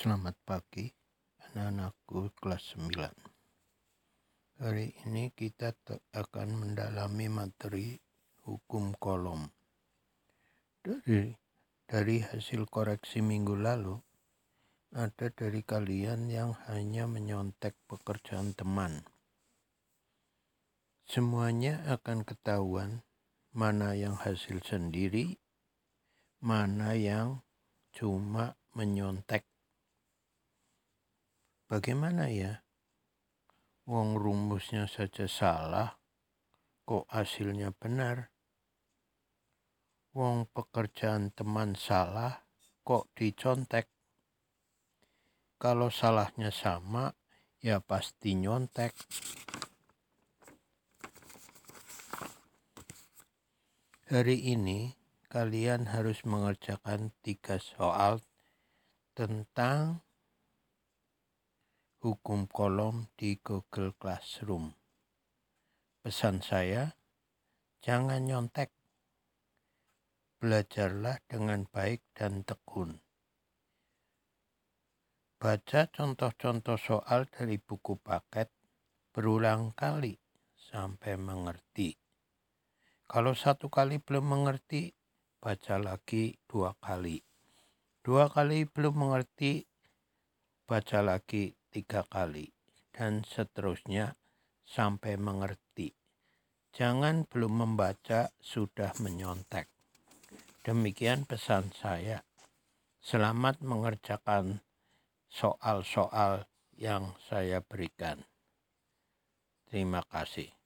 Selamat pagi anak-anakku kelas 9 Hari ini kita akan mendalami materi hukum kolom. Dari, dari hasil koreksi minggu lalu ada dari kalian yang hanya menyontek pekerjaan teman. Semuanya akan ketahuan mana yang hasil sendiri mana yang cuma menyontek Bagaimana ya? Wong rumusnya saja salah, kok hasilnya benar? Wong pekerjaan teman salah, kok dicontek? Kalau salahnya sama, ya pasti nyontek. Hari ini kalian harus mengerjakan tiga soal tentang hukum kolom di Google Classroom. Pesan saya, jangan nyontek. Belajarlah dengan baik dan tekun. Baca contoh-contoh soal dari buku paket berulang kali sampai mengerti. Kalau satu kali belum mengerti, baca lagi dua kali. Dua kali belum mengerti, baca lagi tiga kali, dan seterusnya sampai mengerti. Jangan belum membaca sudah menyontek. Demikian pesan saya. Selamat mengerjakan soal-soal yang saya berikan. Terima kasih.